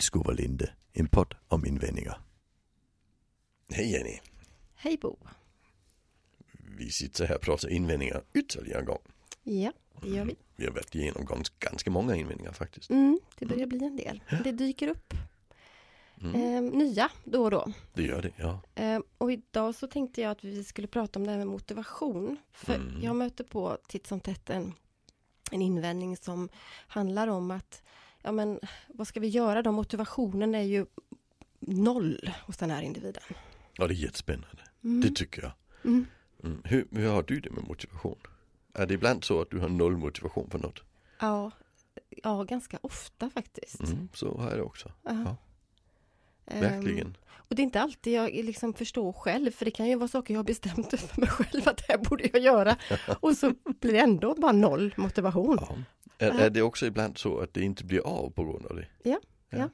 Illskov och Linde, en podd om invändningar. Hej Jenny! Hej Bo! Vi sitter här och pratar invändningar ytterligare en gång. Ja, det gör vi. Vi har varit igenom ganska, många invändningar faktiskt. Mm, det börjar bli en del. Det dyker upp eh, nya då och då. Det gör det, ja. Eh, och idag så tänkte jag att vi skulle prata om det här med motivation. För Mm. jag möter på titt som tätt en, en invändning som handlar om att ja men vad ska vi göra då? Motivationen är ju noll hos den här individen. Ja, det är jättespännande. Mm. Det tycker jag. Mm. Mm. Hur, hur har du det med motivation? Är det ibland så att du har noll motivation för något? Ja, ja, ganska ofta faktiskt. Mm. Så har jag det också. Ja. Ehm, Verkligen. Och det är inte alltid jag liksom förstår själv, för det kan ju vara saker jag har bestämt för mig själv att det här borde jag göra. Och så blir det ändå bara noll motivation. Ja. Är, är det också ibland så att det inte blir av på grund av det? Ja, ja.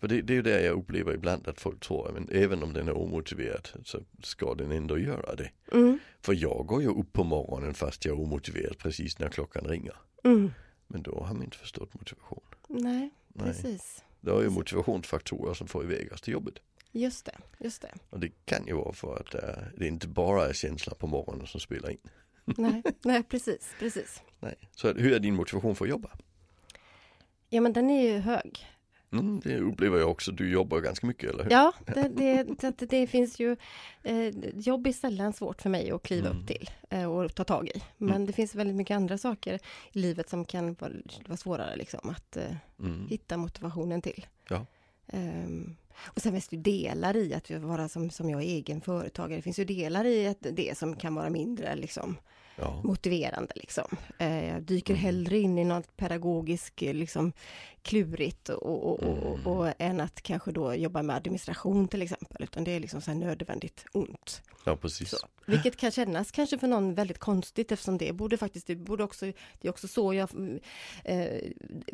För det, det är ju det jag upplever ibland att folk tror, men även om den är omotiverad så ska den ändå göra det. Mm, För jag går ju upp på morgonen fast jag är omotiverad precis när klockan ringer. mm. Men då har man inte förstått motivation. Nej, Nej. precis. Det är ju motivationsfaktorer som får iväg oss till jobbet. Just det, just det. Och det kan ju vara för att det inte bara är känslan på morgonen som spelar in. Nej, nej precis, precis. Nej. Så hur är din motivation för att jobba? Ja, men den är ju hög. Mm, det upplever jag också, du jobbar ganska mycket eller hur? Ja, det, det, att det finns ju eh, Jobb är sällan svårt för mig att kliva Mm. upp till eh, och ta tag i. Men det finns väldigt mycket andra saker i livet som kan vara, vara svårare liksom att eh, Mm. hitta motivationen till. Ja. Ehm, och sen finns det ju delar i att vara som, som jag är egen företagare. Det finns ju delar i att det som kan vara mindre liksom, Ja. motiverande. Liksom. Eh, jag dyker Mm. hellre in i något pedagogiskt eh, liksom, klurigt och, och, och, Mm. och, än att kanske då jobba med administration till exempel. Utan det är liksom så här nödvändigt ont. ja, precis. Så. Vilket kan kännas kanske för någon väldigt konstigt eftersom det borde faktiskt, det borde också, det är också så jag eh,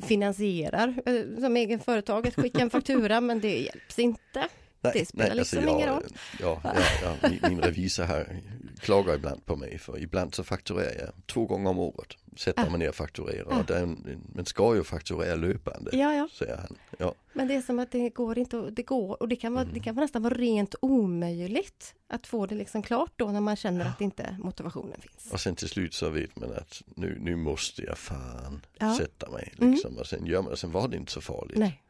finansierar eh, som egen företag, att skicka en faktura men det hjälps inte. Det spelar liksom jag, ingen roll. Ja, ja, ja, min, min revisor här klagar ibland på mig för ibland så fakturerar jag två gånger om året. Sätter Ah. man ner och fakturerar. Ah. Och men ska ju fakturera löpande, Ja, ja. säger han. Ja, Men det är som att det går inte, det går och det kan, vara, Mm. det kan vara nästan vara rent omöjligt att få det liksom klart då när man känner att inte motivationen finns. och sen till slut så vet man att nu, nu måste jag fan Ja. sätta mig. Mm. Liksom. Och sen gör man sen var det inte så farligt. Nej.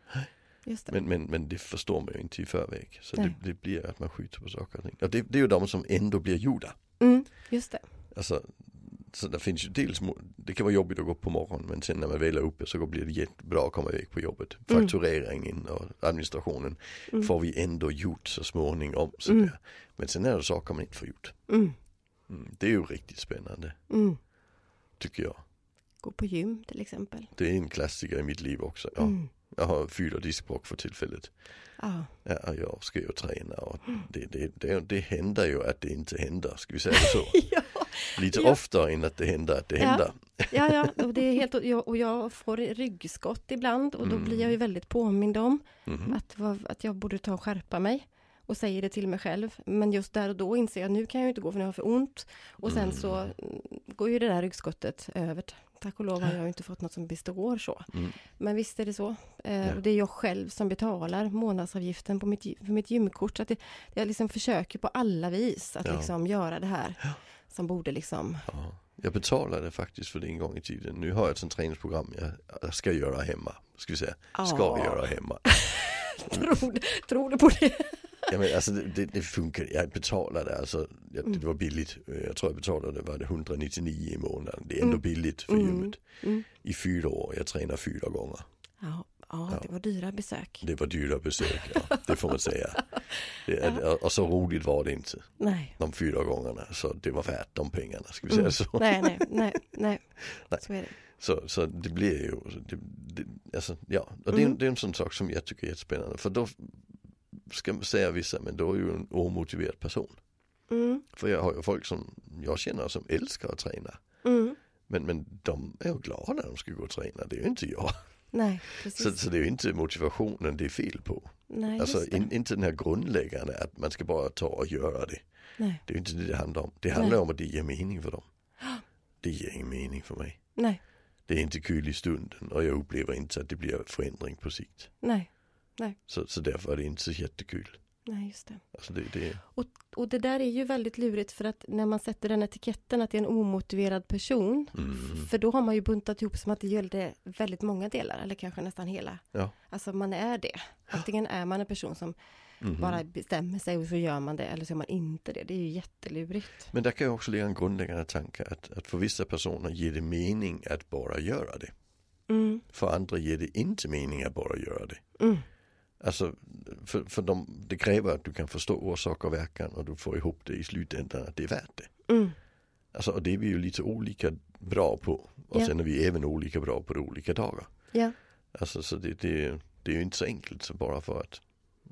Men, men, men det förstår man ju inte i förväg. Så det, det blir att man skjuter på saker och ting. Och det, det är ju de som ändå blir gjorda. Mm, just det. Alltså, så det finns ju dels, det kan vara jobbigt att gå upp på morgonen men sen när man väl är uppe så blir det jättebra att komma iväg på jobbet. Mm. Faktureringen och administrationen Mm. får vi ändå gjort så småningom. Så Mm. Men sen är det saker man inte får gjort. Mm, Mm. Det är ju riktigt spännande mm. tycker jag. Gå på gym till exempel. Det är en klassiker i mitt liv också. Ja. Mm. Jag har fyra diskbråck för tillfället. Ja, Ja, jag ska ju träna och det, det, det, det händer ju att det inte händer, ska vi säga så. ja, Lite Ja. oftare än att det händer att det Ja. händer. ja, ja. Och, det är helt, och, jag, och jag får ryggskott ibland och då Mm. blir jag ju väldigt påmind om Mhm. att, att jag borde ta och skärpa mig. Och säger det till mig själv. Men just där och då inser jag nu kan jag ju inte gå för nu har jag för ont. Och sen så Mm. mm, går ju det där ryggskottet över. Tack och lov har jag inte fått något som består så. Mm. Men visst är det så. Eh, Ja. och det är jag själv som betalar månadsavgiften på mitt, för mitt gymkort. Så att det, jag liksom försöker på alla vis att Ja. liksom göra det här. Som borde liksom... Ja. Jag betalade faktiskt för det en gång i tiden. Nu har jag ett sånt träningsprogram jag, ska göra hemma. Ska vi säga. Ska Ja. göra hemma. Tror, tror du på det? Ja, men alltså det, det, det funkar. Jag betalade alltså. Jag, Mm. det var billigt. Jag tror jag betalade var det 199 i månaden. Det är ändå Mm. billigt för Mm. gymmet. Mm. I fyra år. Jag tränar fyra gånger. Ja, ja, Ja. det var dyra besök. Det var dyra besök. Ja, det får man säga. Det, är- och så roligt var det inte. Nej. De fyra gångerna. Så det var värt de pengarna. Ska vi Mm. säga så. Nej, nej, nej, nej. Nej. Så är det. Så, så det blir ju, det, det, alltså, ja, och det, Mm. det är en sån sak som jag tycker är jättespännande. För då ska man säga vissa, men då är ju en omotiverad person. Mm, För jag har ju folk som jag känner som älskar att träna. mm. Men, men de är ju glada när de ska gå och träna, det är ju inte jag. Nej. Så, så det är ju inte motivationen det är fel på. nej, Alltså in, inte den här grundläggande att man ska bara ta och göra det. Nej, Det är ju inte det det handlar om. Det handlar om att det ger mening för dem. Det ger ingen mening för mig. nej, Det är inte kul i stunden och jag upplever inte att det blir förändring på sikt. nej. Nej. Så, så därför är det inte så jättekul. Nej, just det. Alltså det, det, Och, och det där är ju väldigt lurigt för att när man sätter den etiketten att det är en omotiverad person. mm, För då har man ju buntat ihop som att det gällde väldigt många delar eller kanske nästan hela. ja. Alltså man är det. Antingen är man en person som mhm. bara bestämmer sig och så gör man det eller så är man inte det. Det är ju jättelurigt. Men där kan ju också ligga en grundläggande tanke att, att för vissa personer ger det mening att bara göra det. Mm, För andra ger det inte mening att bara göra det. Mm, Alltså, för, för de, det kräver att du kan förstå orsak och verkan och du får ihop det i slutändan att det är värt det. mm. Alltså, och det är vi ju lite olika bra på. Och Ja. sen är vi även olika bra på det olika dagar. Ja, Alltså, så det, det, det är ju inte så enkelt så bara för att,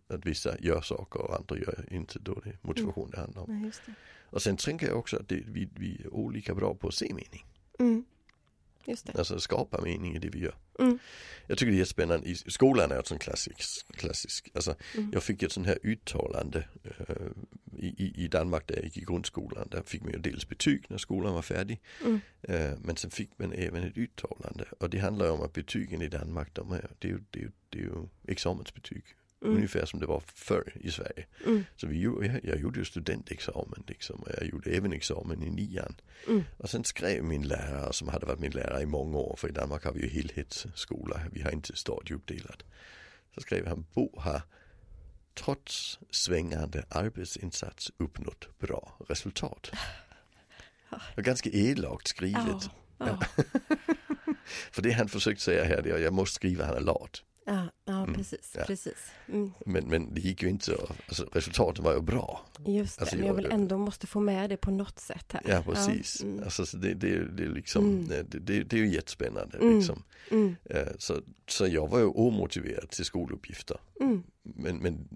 att vissa gör saker och andra gör inte. Då det är motivation det handlar om. just det. Och sen tänker jag också att det, vi, vi är olika bra på att se mening. Mm. Just det. Alltså skapa mening i det vi gör. Mm. Jag tycker det är jättespännande. I skolan är ett sånt klassisk, klassisk. Alltså, Mm. jag fick ett sånt här uttalande eh, i, i, Danmark där jag gick i grundskolan. Där fick man ju dels betyg när skolan var färdig. Mm. Eh, men sen fick man även ett uttalande. Och det handlar ju om att betygen i Danmark, de är, det, är ju, det, är ju, det är ju examensbetyg. Mm. Ungefär som det var förr i Sverige. Mm. Så vi, jag, jag gjorde studentexamen liksom. Och jag gjorde även examen i nian. Mm. Och sen skrev min lärare som hade varit min lärare i många år, för i Danmark har vi ju helhetsskola, vi har inte stadieuppdelat. Så skrev han, Bo har trots svängande arbetsinsats uppnått bra resultat. Det var ganska elakt skrivet. Ja, För det han försökte säga här, det är, jag måste skriva han är lat. Ja, ja Mm, precis. ja. precis. Mm. Men, men det gick ju inte, så- alltså, resultaten var ju bra. Just det, Alltså, men jag jag- vill ändå måste få med det på något sätt här. Ja precis. mm. Alltså, så det, det, det, är liksom, Mm. det, det, det är ju jättespännande. Mm. Liksom. Mm. Eh, Så, så jag var ju omotiverad till skoluppgifter. Men, men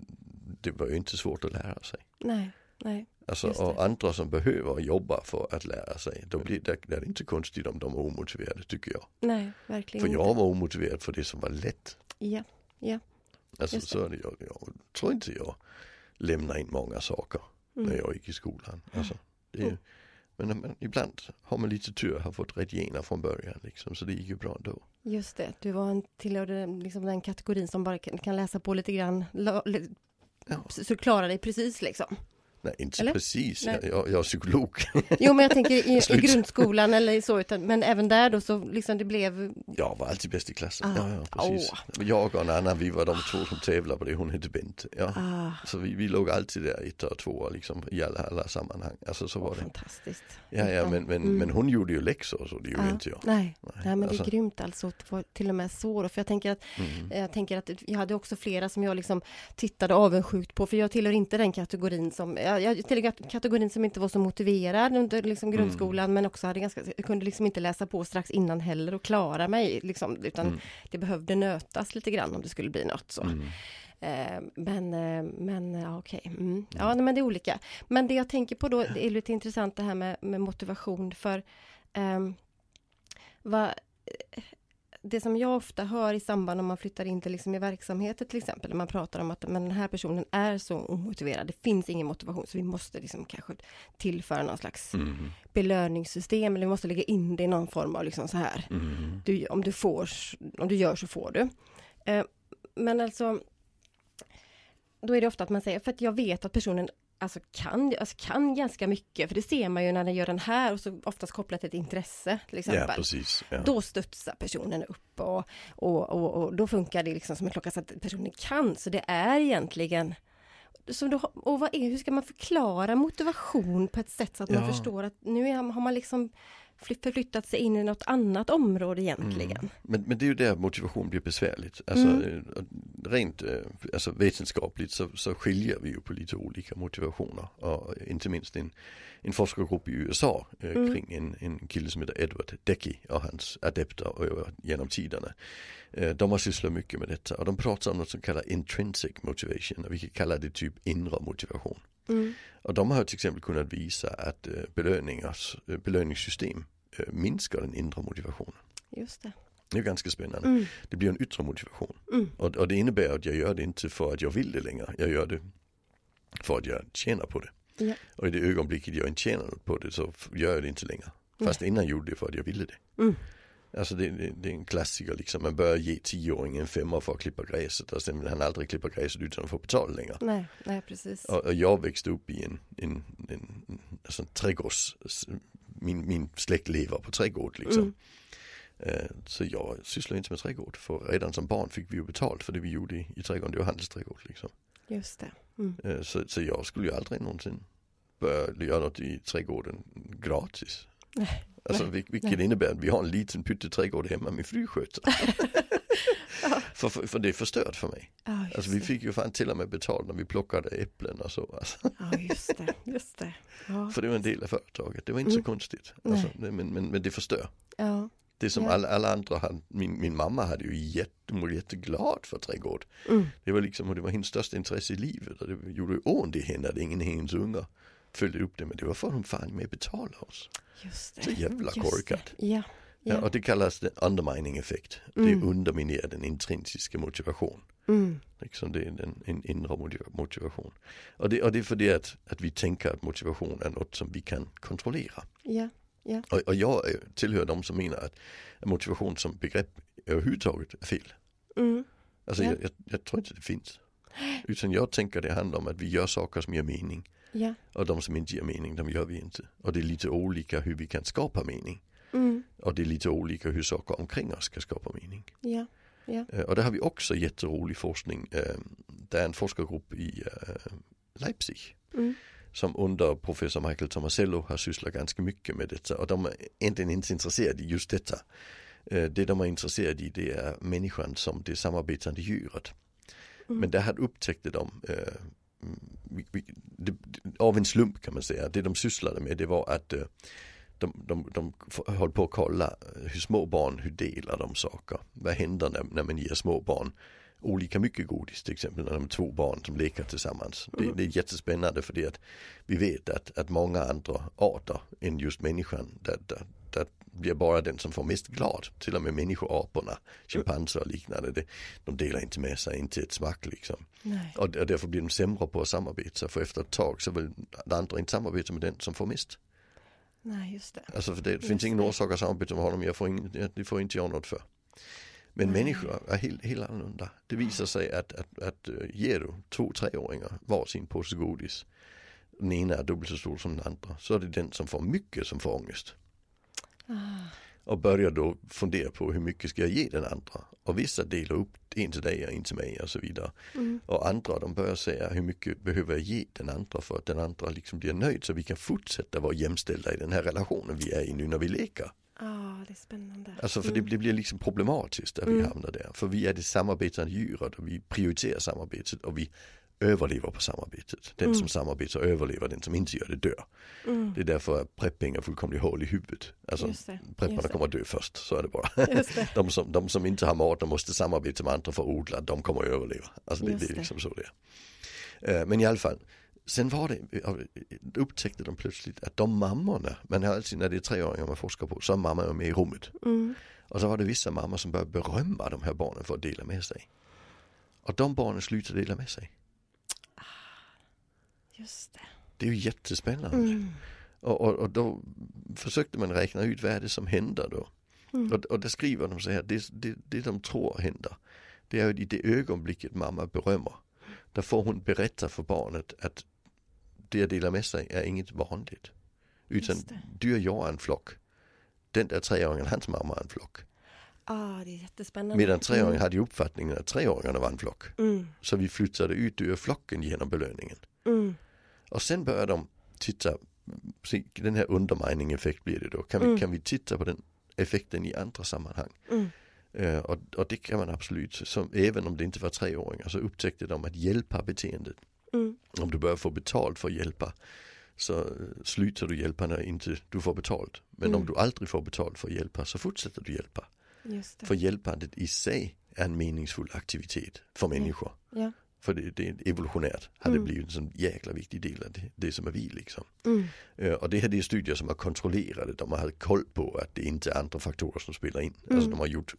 det var ju inte svårt att lära sig. Nej, nej. Alltså, och andra som behöver jobba för att lära sig, då blir det, det är inte konstigt om de är omotiverade tycker jag. Nej, verkligen För jag var omotiverad för det som var lätt. Ja, ja. Alltså, så är det, jag, jag tror inte jag lämnar in många saker när Mm. jag gick i skolan. Alltså, det Mm. Men när man, ibland har man lite tur, har fått rätt gener från början liksom, så det gick ju bra ändå. Just det, du var en, tillhörde liksom den kategorin som bara kan, kan läsa på lite grann, la, li, Ja. så klarar dig precis liksom. Nej, inte Eller? precis. Nej. Jag, jag, är psykolog. Jo, men jag tänker i, i grundskolan eller så, utan, men även där då så liksom det blev, Jag var alltid bäst i klassen. Ah, Ja, ja, precis. Men Jag och en annan, vi var de två som tävlade på det. Hon hette Bent. Ja. ah, Så vi, vi låg alltid där etta och tvåa liksom i alla, alla sammanhang. Alltså så var åh, det. fantastiskt. Ja, ja, men, men, Mm. men hon gjorde ju läxor så det gjorde Ja, inte jag. Nej, Nej, nej men det alltså. är grymt alltså att få till och med så för jag tänker att Mm. Jag tänker att jag hade också flera som jag liksom tittade avundsjukt på, för jag tillhör inte den kategorin som, jag, tillhör kategorin som inte var så motiverad under liksom Mm. grundskolan, men också hade ganska, jag kunde liksom inte läsa på strax innan heller och klara mig, liksom, utan Mm. det behövde nötas lite grann om det skulle bli något så. Mm. Eh, men, eh, men ja, okej. Mm. Ja, nej, men det är olika. Men det jag tänker på då, det är lite intressant det här med, med motivation för ehm, vad, eh, det som jag ofta hör i samband om man flyttar in till liksom i verksamheter till exempel, när man pratar om att men den här personen är så omotiverad, det finns ingen motivation, så vi måste liksom kanske tillföra någon slags Mm. belöningssystem, eller vi måste lägga in det i någon form av liksom så här, Mm. du, om du får, om du gör så får du. Eh, men alltså, då är det ofta att man säger, för att jag vet att personen alltså kan, alltså kan ganska mycket, för det ser man ju när den gör den här och så oftast kopplat till ett intresse till Ja, exempel. precis. Ja. Då studsar personen upp och, och, och, och då funkar det liksom som en klocka så att personen kan, så det är egentligen så då, och vad är, hur ska man förklara motivation på ett sätt så att man Ja. förstår att nu är, har man liksom förflyttat sig in i något annat område egentligen. Mm. Men, men det är ju där motivation blir besvärligt. Alltså Mm. eh, rent eh, alltså vetenskapligt så, så skiljer vi ju på lite olika motivationer. Och inte minst en, en forskargrupp i USA eh, Mm. kring en, en kille som heter Edward Decky och hans adepter över, genom tiderna. Eh, de har sysslat mycket med detta och de pratar om något som kallas intrinsic motivation och vi kan kalla det typ inre motivation. Mm. Och de har till exempel kunnat visa att eh, belöningars, eh, belöningssystem eh, minskar den inre motivationen. Just det. Det är ganska spännande. Mm. Det blir en yttre motivation. Mm. Och, och det innebär att jag gör det inte för att jag vill det längre. Jag gör det för att jag tjänar på det. Ja. Och i det ögonblicket jag inte tjänar på det så gör jag det inte längre. Fast innan gjorde jag det för att jag ville det. Alltså det, det, det, är en klassiker liksom. Man börjar ge tioåringen en femma för att klippa gräset och sen vill han aldrig klippa gräset utan att få betala längre. Nej, nej precis. Och, och jag växte upp i en, en, en, en alltså trädgårds, min, min släkt lever på trädgård liksom. Mm. Eh, så jag sysslar inte med trädgård för redan som barn fick vi ju betalt för det vi gjorde i, i trädgården, det var handelsträdgård liksom. Just det. Mm. Eh, så, så jag skulle ju aldrig någonsin börja göra något i trädgården gratis. Nej. Alltså nej, vilket nej. innebär att vi har en liten pytteträdgård hemma med flygskötare. ja. för, för, för, det är förstört för mig. Ja, alltså vi fick ju fan till och med betalt när vi plockade äpplen och så. Alltså. Ja just det, just det. Ja. För det var en del av företaget, det var inte mm. så konstigt. Alltså, men, men, men det förstör. Ja. Det som alla, alla andra hade, min, min mamma hade ju jätte, hon var jätteglad för trädgård. Mm. Det var liksom, och det var hennes största intresse i livet och det gjorde ju ont i henne att ingen av hennes ungar följde upp det. Men det var för hon fan med betala oss. Just det. Så jävla korkat. Ja. Ja. Ja. och det kallas det undermining effekt. Mm. Det underminerar den intrinsiska motivation. Mm. Liksom det är en, en inre motiva- motivation. Och det, och det är för det att, att vi tänker att motivation är något som vi kan kontrollera. Ja. Ja. Och, och jag tillhör de som menar att motivation som begrepp överhuvudtaget är fel. Mm. Alltså Ja. jag, jag, jag tror inte det finns. Utan jag tänker det handlar om att vi gör saker som ger mening. Ja. Och de som inte ger mening, de gör vi inte. Och det är lite olika hur vi kan skapa mening. Mm. Och det är lite olika hur saker omkring oss ska skapa mening. Ja. Ja. Och där har vi också jätterolig forskning. Eh, Det är en forskargrupp i eh, Leipzig. Mm. Som under professor Michael Tomasello har sysslat ganska mycket med detta. Och de är egentligen inte intresserade i just detta. Det de är intresserade i det är människan som det samarbetande djuret. Mm. Men där hade upptäckte de det, av en slump kan man säga. Det de sysslade med det var att eh, de, de, de höll på att kolla eh, hur små barn, hur delar de saker? Vad händer när, när man ger små barn olika mycket godis till exempel när de är två barn som leker tillsammans. Det, Mm. det är jättespännande för det att vi vet att, att många andra arter än just människan där, där, där blir bara den som får mest glad. Till och med människoaporna, schimpanser och liknande. Det, de delar inte med sig, inte ett smack liksom. Nej. Och, och därför blir de sämre på att samarbeta. För efter ett tag så vill andra inte samarbeta med den som får mest. Nej, just det. Alltså för det Just finns ingen det. orsak att samarbeta med honom, jag får jag, det får inte jag något för. Men Nej. människor är helt, helt annorlunda. Det visar sig att, att, att eh, ger du två treåringar var sin påse godis, den ena är dubbelt så stor som den andra, så är det den som får mycket som får ångest. Ah. Och börjar då fundera på hur mycket ska jag ge den andra. Och vissa delar upp en till dig och en till mig och så vidare. Mm. Och andra de börjar säga hur mycket behöver jag ge den andra för att den andra liksom blir nöjd så vi kan fortsätta vara jämställda i den här relationen vi är i nu när vi leker. Ah, det är spännande. Alltså för Mm. det, det blir liksom problematiskt vi Mm. hamnar där. För vi är det samarbetande djuret och vi prioriterar samarbetet och vi överlever på samarbetet. Den Mm. som samarbetar överlever, den som inte gör det dör. Mm. Det är därför prepping är fullkomligt hål i huvudet. Alltså Just det, prepparna kommer att dö först, så är det bara. Det. De som, de som inte har mat och måste samarbeta med andra för att odla, de kommer att överleva. Alltså det, det är liksom så det är. Eh, Men i alla fall, sen var det, upptäckte de plötsligt att de mammorna, man har alltid när det är treåringar man forskar på, så är mamma med i rummet. Mm. Och så var det vissa mammor som började berömma de här barnen för att dela med sig. Och de barnen slutade dela med sig. Just det. Det är ju jättespännande. Mm. Och, och, och då försökte man räkna ut vad är det som händer då. Mm. Och, och där skriver de så här, det, det, det de tror händer, det är ju i det ögonblicket mamma berömmer. Där får hon berätta för barnet att det att dela med sig är inget vanligt. Utan det. du och jag är en flock. Den där treåringen, hans mamma är en flock. Ah, det är jättespännande. Medan treåringen Mm. hade uppfattningen att treåringarna var en flock. Mm. Så vi flyttade ut ur flocken genom belöningen. Mm. Och sen börjar de titta, se, den här undermining effekt blir det då. Kan vi, Mm. kan vi titta på den effekten i andra sammanhang? Mm. Eh, och, och det kan man absolut, som, även om det inte var treåringar så upptäckte de att hjälpa beteendet. Mm. Om du börjar få betalt för att hjälpa så eh, slutar du hjälpa när inte du får betalt. Men om Mm. du aldrig får betalt för att hjälpa så fortsätter du hjälpa. För hjälpandet i sig är en meningsfull aktivitet för människor. Ja. För det, det är evolutionärt har det Mm. blivit en sån jäkla viktig del av det, det som är vi liksom. Mm. Eh, Och det här det är studier som har kontrollerade, de har koll på att det inte är andra faktorer som spelar in. Alltså Mm. de har gjort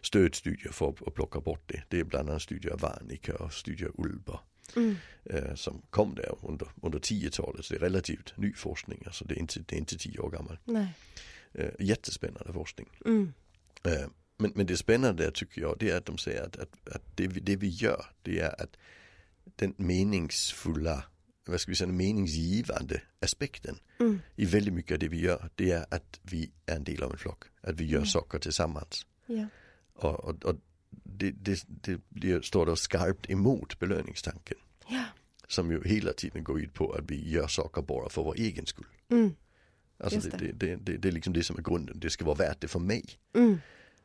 stödstudier för att, att plocka bort det. Det är bland annat studier av Warnicke och studier av Ulber. Mm. eh, som kom där under, under 10-talet. Så det är relativt ny forskning, alltså det är inte, det är inte 10 år gammal. Nej. Eh, jättespännande forskning. Mm. Men, men det spännande där tycker jag, det är att de säger att, att, att det, vi, det vi gör, det är att den meningsfulla, vad ska vi säga, meningsgivande aspekten Mm. i väldigt mycket av det vi gör, det är att vi är en del av en flock. Att vi gör Ja. saker tillsammans. Ja. Och, och, och det, det, det blir, står då skarpt emot belöningstanken. Ja. Som ju hela tiden går ut på att vi gör saker bara för vår egen skull. Mm. Alltså det, det. det, det, det, det är liksom det som är grunden, det ska vara värt det för mig. Mm.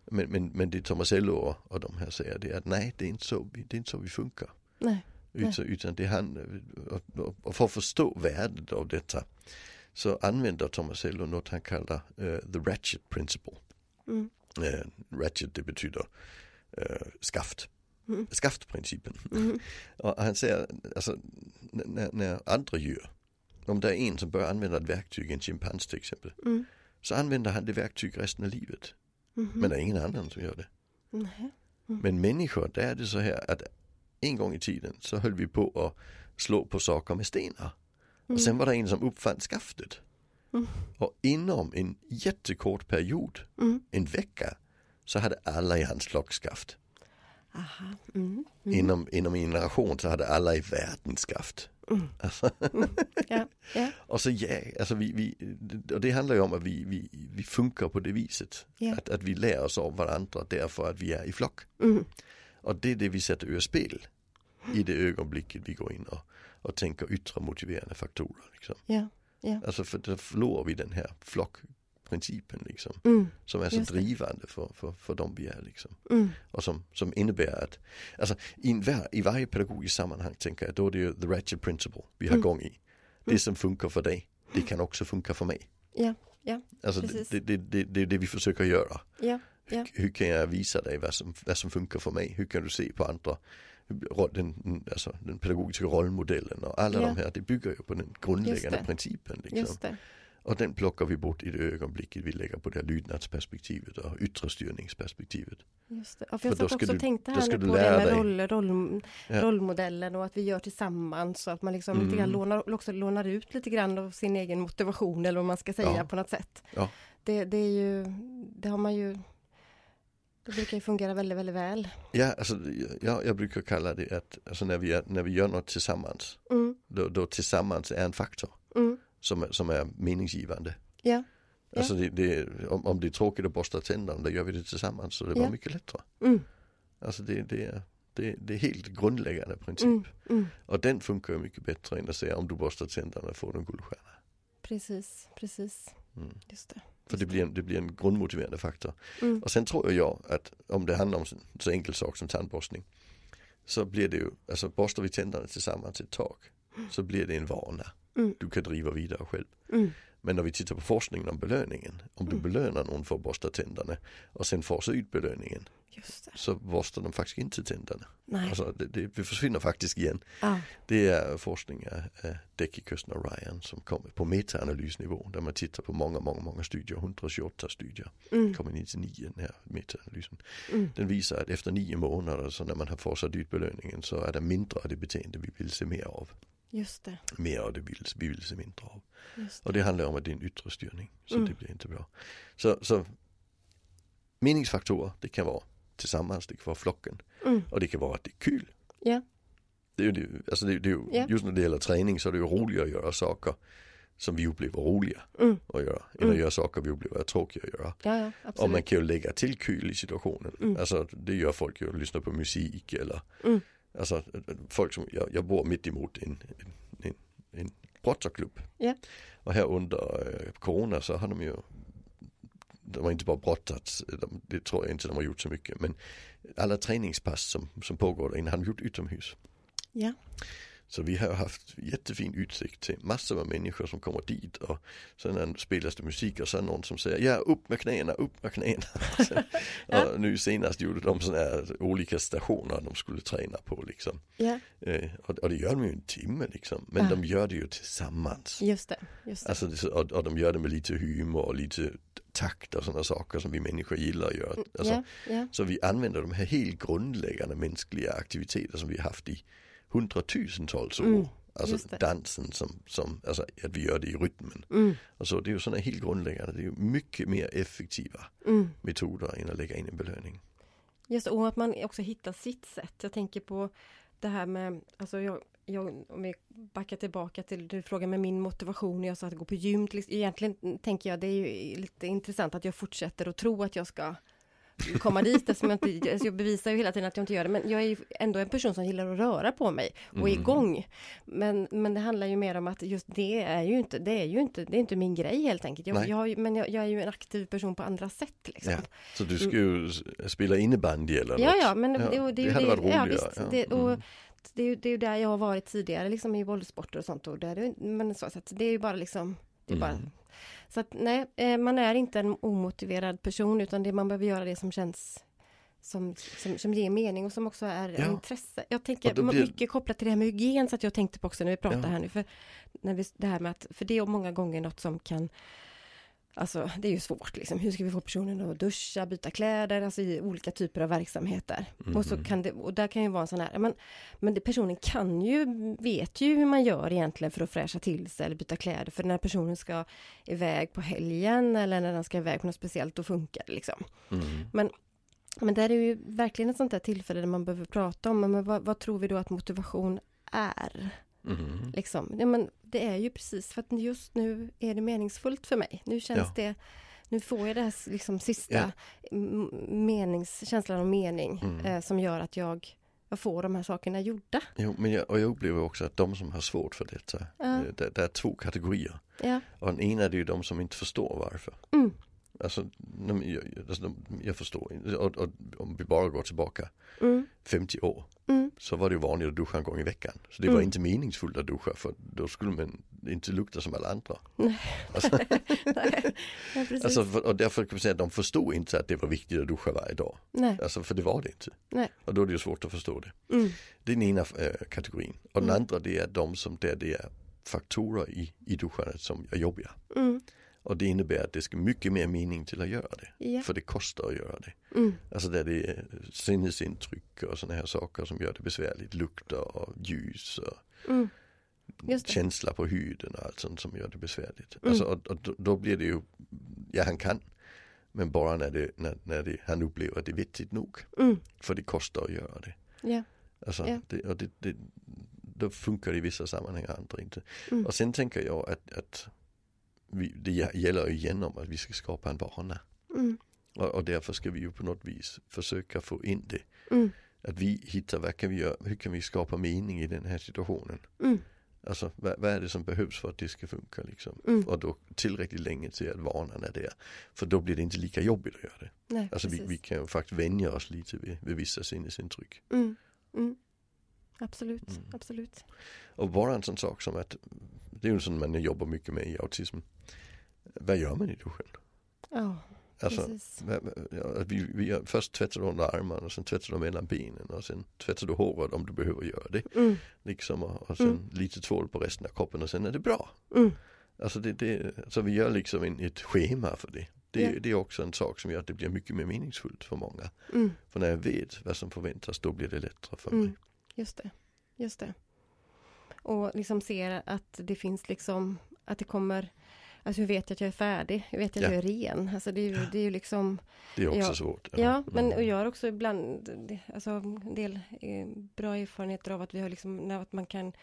Men, men, men det Tomasello och, och de här säger det är att nej, det är inte så vi, det är inte så vi funkar. Nej. Utan, utan det han, och, och, och för att förstå värdet av detta så använder Tomasello något han kallar eh, the ratchet principle. Mm. Eh, ratchet det betyder eh, skaft. Mm. Skaftprincipen. Mm. Och han säger, alltså när, när andra djur, om det är en som börjar använda ett verktyg, en schimpans till exempel, Mm. så använder han det verktyg resten av livet. Mhm. Men det är ingen annan som gör det. Nej. Men människor, där är det så här att en gång i tiden så höll vi på att slå på saker med stenar. Och sen var det en som uppfann skaftet. Mm. Och inom en jättekort period, Mm. en vecka, så hade alla i hans flock skaft. Aha. Mm. Mm. Inom, inom en generation så hade alla i världen skaft. Mm. Alltså, Ja. Ja. och så ja, alltså vi, vi, och det handlar ju om att vi, vi, vi funkar på det viset. Ja. Att, att vi lär oss av varandra därför att vi är i flock. Mm. Och det är det vi sätter ur spel i det ögonblicket vi går in och, och tänker yttre motiverande faktorer. Liksom. Ja. Ja. Alltså för då förlorar vi den här flockprincipen liksom. Mm. Som är så drivande för, för, för de vi är liksom. Mm. Och som, som innebär att, alltså i, var- i varje pedagogiskt sammanhang tänker jag, då är det ju the ratchet principle vi har Mm. gång i. Det som funkar för dig, det kan också funka för mig. Ja. Ja. Alltså Precis. det, det, det, det är det vi försöker göra. Ja. Ja. Hur kan jag visa dig vad som, vad som funkar för mig? Hur kan du se på andra? Den, alltså, den pedagogiska rollmodellen och alla Ja. de här, det bygger ju på den grundläggande principen. Liksom. Och den plockar vi bort i det ögonblicket vi lägger på det här lydnadsperspektivet och yttre styrningsperspektivet. Just det. Ja, för För jag då satt också och tänkte här nu på med dig. roll, roll, Ja. rollmodellen och att vi gör tillsammans så att man liksom lite Mm. grann lånar, också lånar ut lite grann av sin egen motivation eller vad man ska säga Ja. på något sätt. Ja. Det, det är ju, det har man ju, det brukar ju fungera väldigt, väldigt väl. Ja, alltså, jag, jag brukar kalla det att alltså, när, vi är, när vi gör något tillsammans, Mm, då, då tillsammans är en faktor mm, som, som är meningsgivande. ja. Alltså det, det, om, om det är tråkigt att borsta tänderna, då gör vi det tillsammans så det Ja. mycket lättare. mm, Alltså det, det, det, det är helt grundläggande princip. mm, mm. Och den funkar mycket bättre än att säga om du borstar tänderna får du en guldstjärna. Precis, precis. Mm. Just det. För det blir, en, det blir en grundmotiverande faktor. Mm. Och sen tror jag att om det handlar om så, så enkel sak som tandborstning så blir det ju, alltså borstar vi tänderna tillsammans ett tag så blir det en vana. Mm. Du kan driva vidare själv. Mm. Men när vi tittar på forskningen om belöningen, om du Mm. belönar någon för att borsta tänderna och sen fasar ut belöningen så borstar de faktiskt inte tänderna. Nej. Alltså det, det, försvinner faktiskt igen. Ja. Det är forskning av Decky, Köstner och Ryan som kommer på metaanalysnivå där man tittar på många, många, många studier, 128 studier, Mm. kommer 99 den här metaanalysen. Mm. Den visar att efter nio månader så när man har fasat ut belöningen så är det mindre av det beteende vi vill se mer av. Just det. Mer av det vill se mindre av. Det. Och det handlar om att det är en yttre styrning. Så Mm. det blir inte bra. Så, så meningsfaktorer, det kan vara tillsammans, det kan vara flocken Mm. och det kan vara att det är kul. Ja. Det är det, alltså det, det är ju, Ja. just när det gäller träning så är det ju roligare att göra saker som vi upplever roliga Mm. att göra. Än Mm. att göra saker vi upplever är tråkiga att göra. Ja, ja, Och man kan ju lägga till kul i situationen. Mm. Alltså det gör folk ju, lyssnar på musik eller Mm. Alltså folk som, jag, jag bor mitt emot en, en, en, brottarklubb. Ja. Och här under eh, corona så har de ju de har inte bara brottats, de, det tror jag inte de har gjort så mycket. Men alla träningspass som, som pågår inne har de gjort utomhus. Ja. Så vi har haft jättefin utsikt till massor med människor som kommer dit och sen spelas det musik och så det någon som säger ja upp med knäna, upp med knäna. Ja. och nu senast gjorde de sådana här olika stationer de skulle träna på liksom. ja, Eh, och, och det gör de ju en timme liksom. Men Ja. de gör det ju tillsammans. just det. Just det. Alltså, och, och de gör det med lite humor och lite takt och sådana saker som vi människor gillar att göra. Alltså, ja, ja, Så vi använder de här helt grundläggande mänskliga aktiviteter som vi har haft i hundratusentals år. Mm. Alltså dansen som, som, alltså att vi gör det i rytmen. Mm. Och så det är ju sådana helt grundläggande, det är ju mycket mer effektiva Mm. metoder än att lägga in en belöning. Just och att man också hittar sitt sätt. Jag tänker på det här med, alltså jag, jag, om vi backar tillbaka till du frågade med min motivation, jag sa att gå på gym, egentligen tänker jag det är ju lite intressant att jag fortsätter att tro att jag ska komma dit eftersom jag inte, alltså jag bevisar ju hela tiden att jag inte gör det, men jag är ju ändå en person som gillar att röra på mig och är Mm. igång. Men, men det handlar ju mer om att just det är ju inte, det är ju inte, det är inte min grej helt enkelt. Jag, jag, men jag, jag är ju en aktiv person på andra sätt liksom. Ja. Så du ska ju spela innebandy eller Ja, något. ja, men Ja, det, det, det, är ju hade det, varit ja, roligare. visst, ja. det, och Mm. det, är ju- det är ju där jag har varit tidigare, liksom i bollsporter och sånt. Och där, är det- men så, så det är ju bara liksom, det är bara, Mm. Så att nej, eh, man är inte en omotiverad person utan det, man behöver göra det som känns som, som, som ger mening och som också är Ja. intresse. Jag tänker blir- mycket kopplat till det här med hygien så att jag tänkte på också när vi pratar Ja. här nu. För, när vi, det här med att, för det är många gånger något som kan Alltså det är ju svårt liksom. Hur ska vi få personen att duscha, byta kläder, alltså i olika typer av verksamheter. Och så Mhm. kan det, och där kan ju vara en sån här, men, men det, personen kan ju, vet ju hur man gör egentligen för att fräscha till sig eller byta kläder. För när personen ska iväg på helgen eller när den ska iväg på något speciellt, då funkar det liksom. Mm. Men där är ju verkligen ett sånt där tillfälle där man behöver prata om, men vad, vad tror vi då att motivation är? Mm. Liksom. Ja, men det är ju precis för att just nu är det meningsfullt för mig. Nu känns Ja. det, nu får jag det här liksom sista m- menings, känslan av mening Mm. eh, som gör att jag, jag får de här sakerna gjorda. Jo, men jag, och jag upplever också att de som har svårt för detta, Ja. det, det är två kategorier. Ja. Och den ena är ju de som inte förstår varför. Mm. Alltså, jag, alltså, jag förstår inte. Och, och om vi bara går tillbaka Mm. 50 år Mm. så var det vanligt att duscha en gång i veckan. Så det var Mm. inte meningsfullt att duscha för då skulle man inte lukta som alla andra. Nej. Alltså, Nej, ja, alltså, för, och därför kan man säga att de förstod inte att det var viktigt att duscha varje dag. Nej. Alltså för det var det inte. Nej. Och då är det ju svårt att förstå det. Mm. Det är den ena äh, kategorin. Och den Mm. andra det är de som där det är faktorer i, i duschandet som är jobbiga. Mm. Och det innebär att det ska mycket mer mening till att göra det. Ja. För det kostar att göra det. Mm. Alltså där det är sinnesintryck och sådana här saker som gör det besvärligt. Lukter och ljus och Mm. Känsla på huden och allt sånt som gör det besvärligt. Mm. Alltså, och, och då, då blir det ju, ja han kan. Men bara när, det, när, när det, han upplever att det är vettigt nog. Mm. För det kostar att göra det. Ja. Alltså, Ja. det, och det, det, då funkar det i vissa sammanhang, andra inte. Mm. Och sen tänker jag att, att vi, det gäller ju igen om att vi ska skapa en vana. Mm. Och, och därför ska vi ju på något vis försöka få in det. Mm. Att vi hittar, vad kan vi göra, hur kan vi skapa mening i den här situationen? Mm. Alltså vad, vad är det som behövs för att det ska funka liksom? Mm. Och då tillräckligt länge till att vanan är där. För då blir det inte lika jobbigt att göra det. Nej, Alltså vi, vi kan faktiskt vänja oss lite vid, vid vissa sinnesintryck. Mm. Mm. Absolut, Mm. absolut. Och bara en sån sak som att, det är ju sånt man jobbar mycket med i autism. Vad gör man i duschen? Ja, Alltså, vi, vi, först tvättar du under armarna sen tvättar du mellan benen och sen tvättar du håret om du behöver göra det. Mm. Liksom, och, och sen Mm. lite tvål på resten av kroppen och sen är det bra. Mm. Alltså det, det, så vi gör liksom en, ett schema för det. Det, Ja. det är också en sak som gör att det blir mycket mer meningsfullt för många. Mm. För när jag vet vad som förväntas då blir det lättare för mig. Mm. Just det, just det. Och liksom ser att det finns liksom, att det kommer, alltså hur vet jag att jag är färdig? Hur vet jag att Ja. jag är ren? Alltså det är ju, det är ju liksom, Det är också Ja. svårt. ja, men Mm. och jag har också ibland, alltså en del eh, bra erfarenheter av att vi har liksom, när att man kan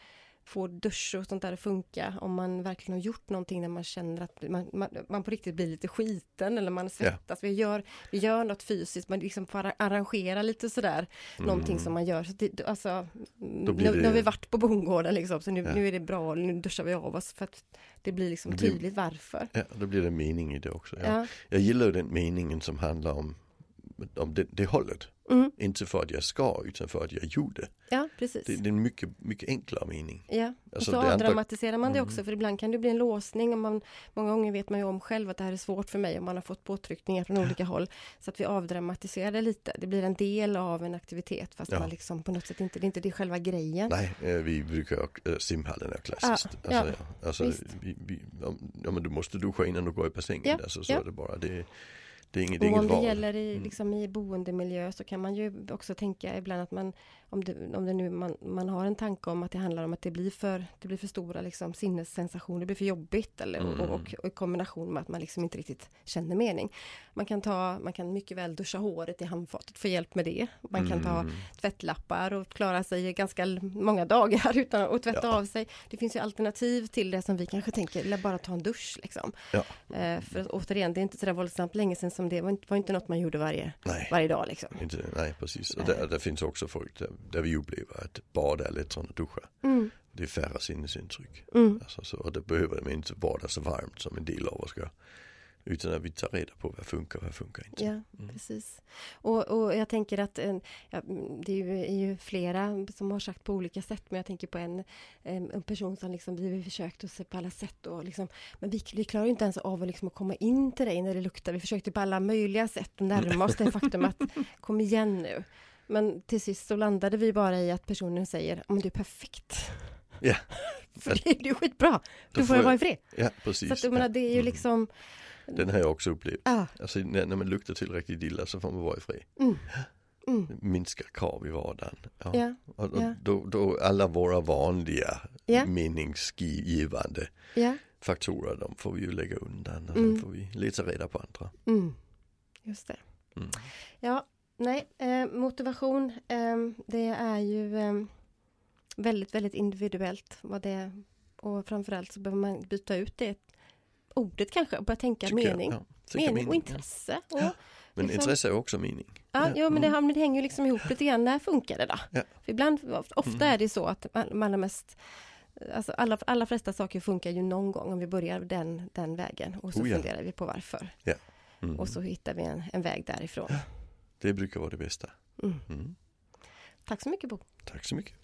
få dusch och sånt där att funka om man verkligen har gjort någonting när man känner att man, man, man på riktigt blir lite skiten eller man svettas. Vi, gör, vi gör något fysiskt, man liksom får arra- arrangera lite sådär någonting Mm. som man gör. Så det, alltså, nu, blir nu har vi det- varit på bondgården liksom, så nu, Ja. nu är det bra, nu duschar vi av oss för att det blir liksom Det tydligt varför. Ja, då blir det mening i det också. Ja. Ja. Jag gillar den meningen som handlar om, om det, det hållet. Mm, Inte för att jag ska utan för att jag gjorde. ja, precis. Det, det är en mycket, mycket enklare mening. Ja, och Alltså, så avdramatiserar man det Mm. också för ibland kan det bli en låsning och man, många gånger vet man ju om själv att det här är svårt för mig och man har fått påtryckningar från olika håll. Så att vi avdramatiserar det lite. Det blir en del av en aktivitet fast Ja. man liksom på något sätt inte, det är inte det själva grejen. Nej, eh, vi brukar äh, simhallen är klassiskt. Ja, alltså, ja, alltså, vi, vi, om, ja, men du måste duscha innan du går i bassängen. Ja, Alltså, så ja. är det bara. Det, Det är inget, det är Och om inget det val. gäller i, Mm. liksom i boendemiljö så kan man ju också tänka ibland att man om det, om det nu man, man har en tanke om att det handlar om att det blir för, det blir för stora liksom, sinnessensationer, det blir för jobbigt eller, Mm. och, och, och i kombination med att man liksom inte riktigt känner mening. Man kan, ta, man kan mycket väl duscha håret i handfatet, få hjälp med det. Man kan ta Mm. tvättlappar och klara sig ganska många dagar utan att tvätta Ja. av sig. Det finns ju alternativ till det som vi kanske tänker, bara ta en dusch liksom. Ja. Eh, för att, återigen, det är inte så där våldsamt länge sedan som det var inte, var inte något man gjorde varje, Nej. varje dag liksom. Inte, nej, precis. Och där, där finns också folk där, där vi upplever att bada är lättare än att duscha. Mm, Det är färre sinnesintryck. mm, Alltså, så, och det behöver de inte bada så varmt som en del av oss gör. Utan att vi tar reda på vad funkar och vad funkar inte. ja, Mm. precis. Och, och jag tänker att en, ja, det är ju, är ju flera som har sagt på olika sätt, men jag tänker på en, en person som liksom, vi har försökt att se på alla sätt och liksom, men vi, vi klarar inte ens av att, liksom, att komma in till dig när det luktar. Vi försökte på alla möjliga sätt närma oss det faktum att kom igen nu. Men till sist så landade vi bara i att personen säger, men du är perfekt. Ja. För det är ju skitbra. Då Du får jag vara i fred. Ja, precis. Så att jag menar, det är ju Mm. liksom, Den har jag också upplevt. ja, Alltså när, när man luktar tillräckligt illa så får man vara i fred. mm, mm, Minska krav i vardagen. Ja. ja, Och, och ja. då, då alla våra vanliga Ja. meningsgivande ja, faktorer, de får vi ju lägga undan och Mm. sen får vi leta reda på andra. mm, just det. Mm. Ja, nej, eh, motivation, eh, det är ju eh, väldigt, väldigt individuellt vad det och framförallt så behöver man byta ut det ordet kanske och börja tänka Tycker jag. mening. Ja, tycker mening och ja. intresse. Och, Ja, Men liksom- intresse är också mening. Ja, Ja, jo, men det, mm. det hänger ju liksom ihop lite grann. När funkar det då? Ja. För ibland, ofta Mm. är det så att man, man är mest Alltså alla, alla flesta saker funkar ju någon gång om vi börjar den, den vägen och så Oh ja. funderar vi på varför. Mm. Och så hittar vi en, en väg därifrån. Det brukar vara det bästa. Mm. Mm. Tack så mycket Bo. Tack så mycket.